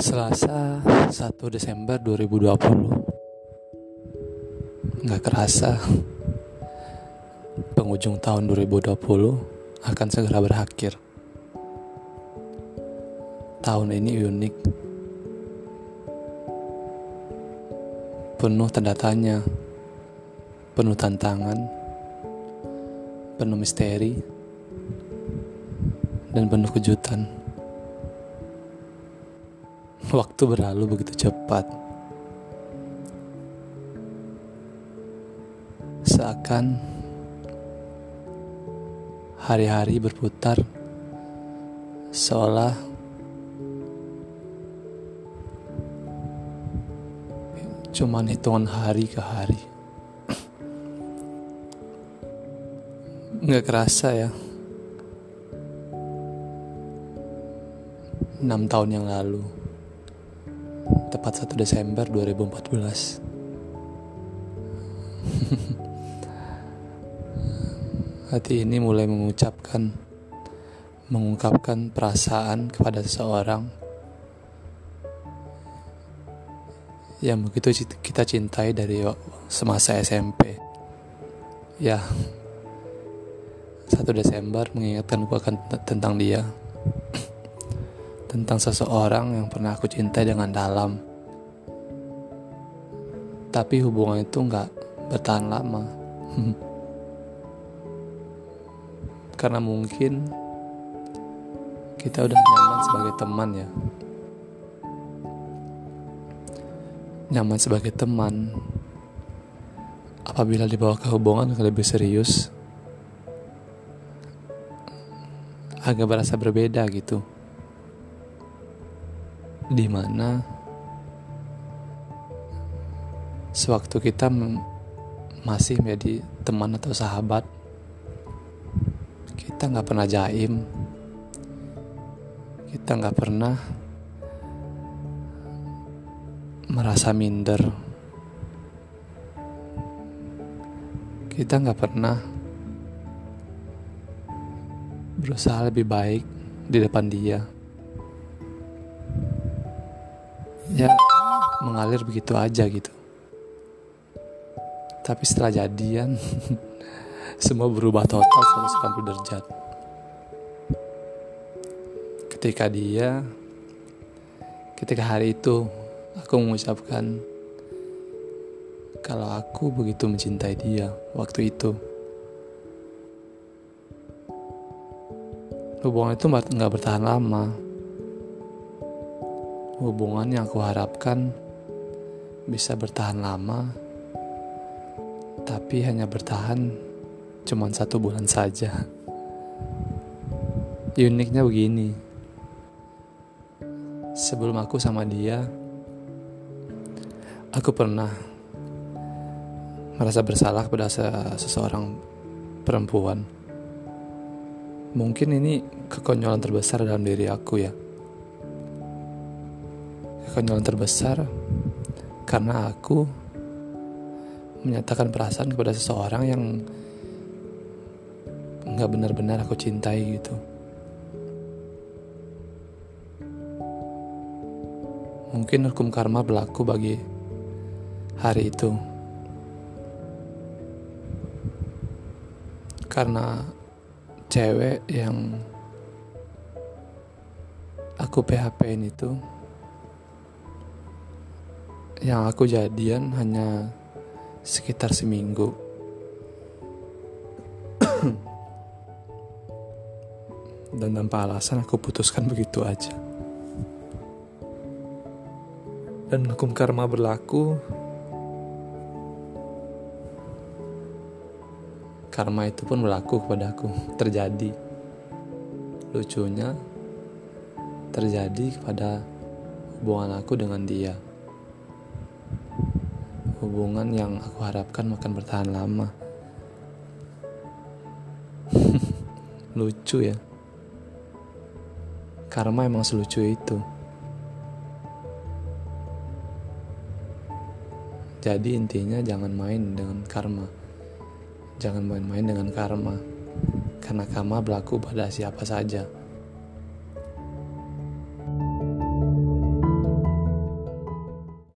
Selasa 1 Desember 2020 Nggak kerasa Penghujung tahun 2020 akan segera berakhir. Tahun ini unik. Penuh tanda tanya Penuh tantangan Penuh misteri Dan penuh kejutan Waktu berlalu begitu cepat. Seakan hari-hari berputar seolah cuman hitungan hari ke hari. Nggak kerasa ya. 6 tahun yang lalu tepat 1 Desember 2014 hati ini mulai mengucapkan mengungkapkan perasaan kepada seseorang yang begitu kita cintai dari semasa SMP ya 1 Desember mengingatkan akan tentang dia tentang seseorang yang pernah aku cintai dengan dalam. Tapi hubungan itu nggak bertahan lama. Karena mungkin kita udah nyaman sebagai teman ya. Nyaman sebagai teman. Apabila dibawa ke hubungan yang lebih serius, agak berasa berbeda gitu di mana sewaktu kita masih menjadi teman atau sahabat kita nggak pernah jaim. Kita nggak pernah merasa minder. Kita nggak pernah berusaha lebih baik di depan dia ya mengalir begitu aja gitu. Tapi setelah jadian semua berubah total 180 derajat. Ketika dia ketika hari itu aku mengucapkan kalau aku begitu mencintai dia waktu itu. Hubungan itu nggak bertahan lama hubungan yang aku harapkan bisa bertahan lama, tapi hanya bertahan cuma satu bulan saja. Uniknya begini, sebelum aku sama dia, aku pernah merasa bersalah kepada seseorang perempuan. Mungkin ini kekonyolan terbesar dalam diri aku ya kekonyolan terbesar karena aku menyatakan perasaan kepada seseorang yang nggak benar-benar aku cintai gitu. Mungkin hukum karma berlaku bagi hari itu. Karena cewek yang aku PHP-in itu yang aku jadian hanya sekitar seminggu. Dan tanpa alasan aku putuskan begitu aja. Dan hukum karma berlaku. Karma itu pun berlaku kepada aku, terjadi. Lucunya terjadi kepada hubungan aku dengan dia hubungan yang aku harapkan akan bertahan lama. Lucu ya. Karma emang selucu itu. Jadi intinya jangan main dengan karma. Jangan main-main dengan karma. Karena karma berlaku pada siapa saja.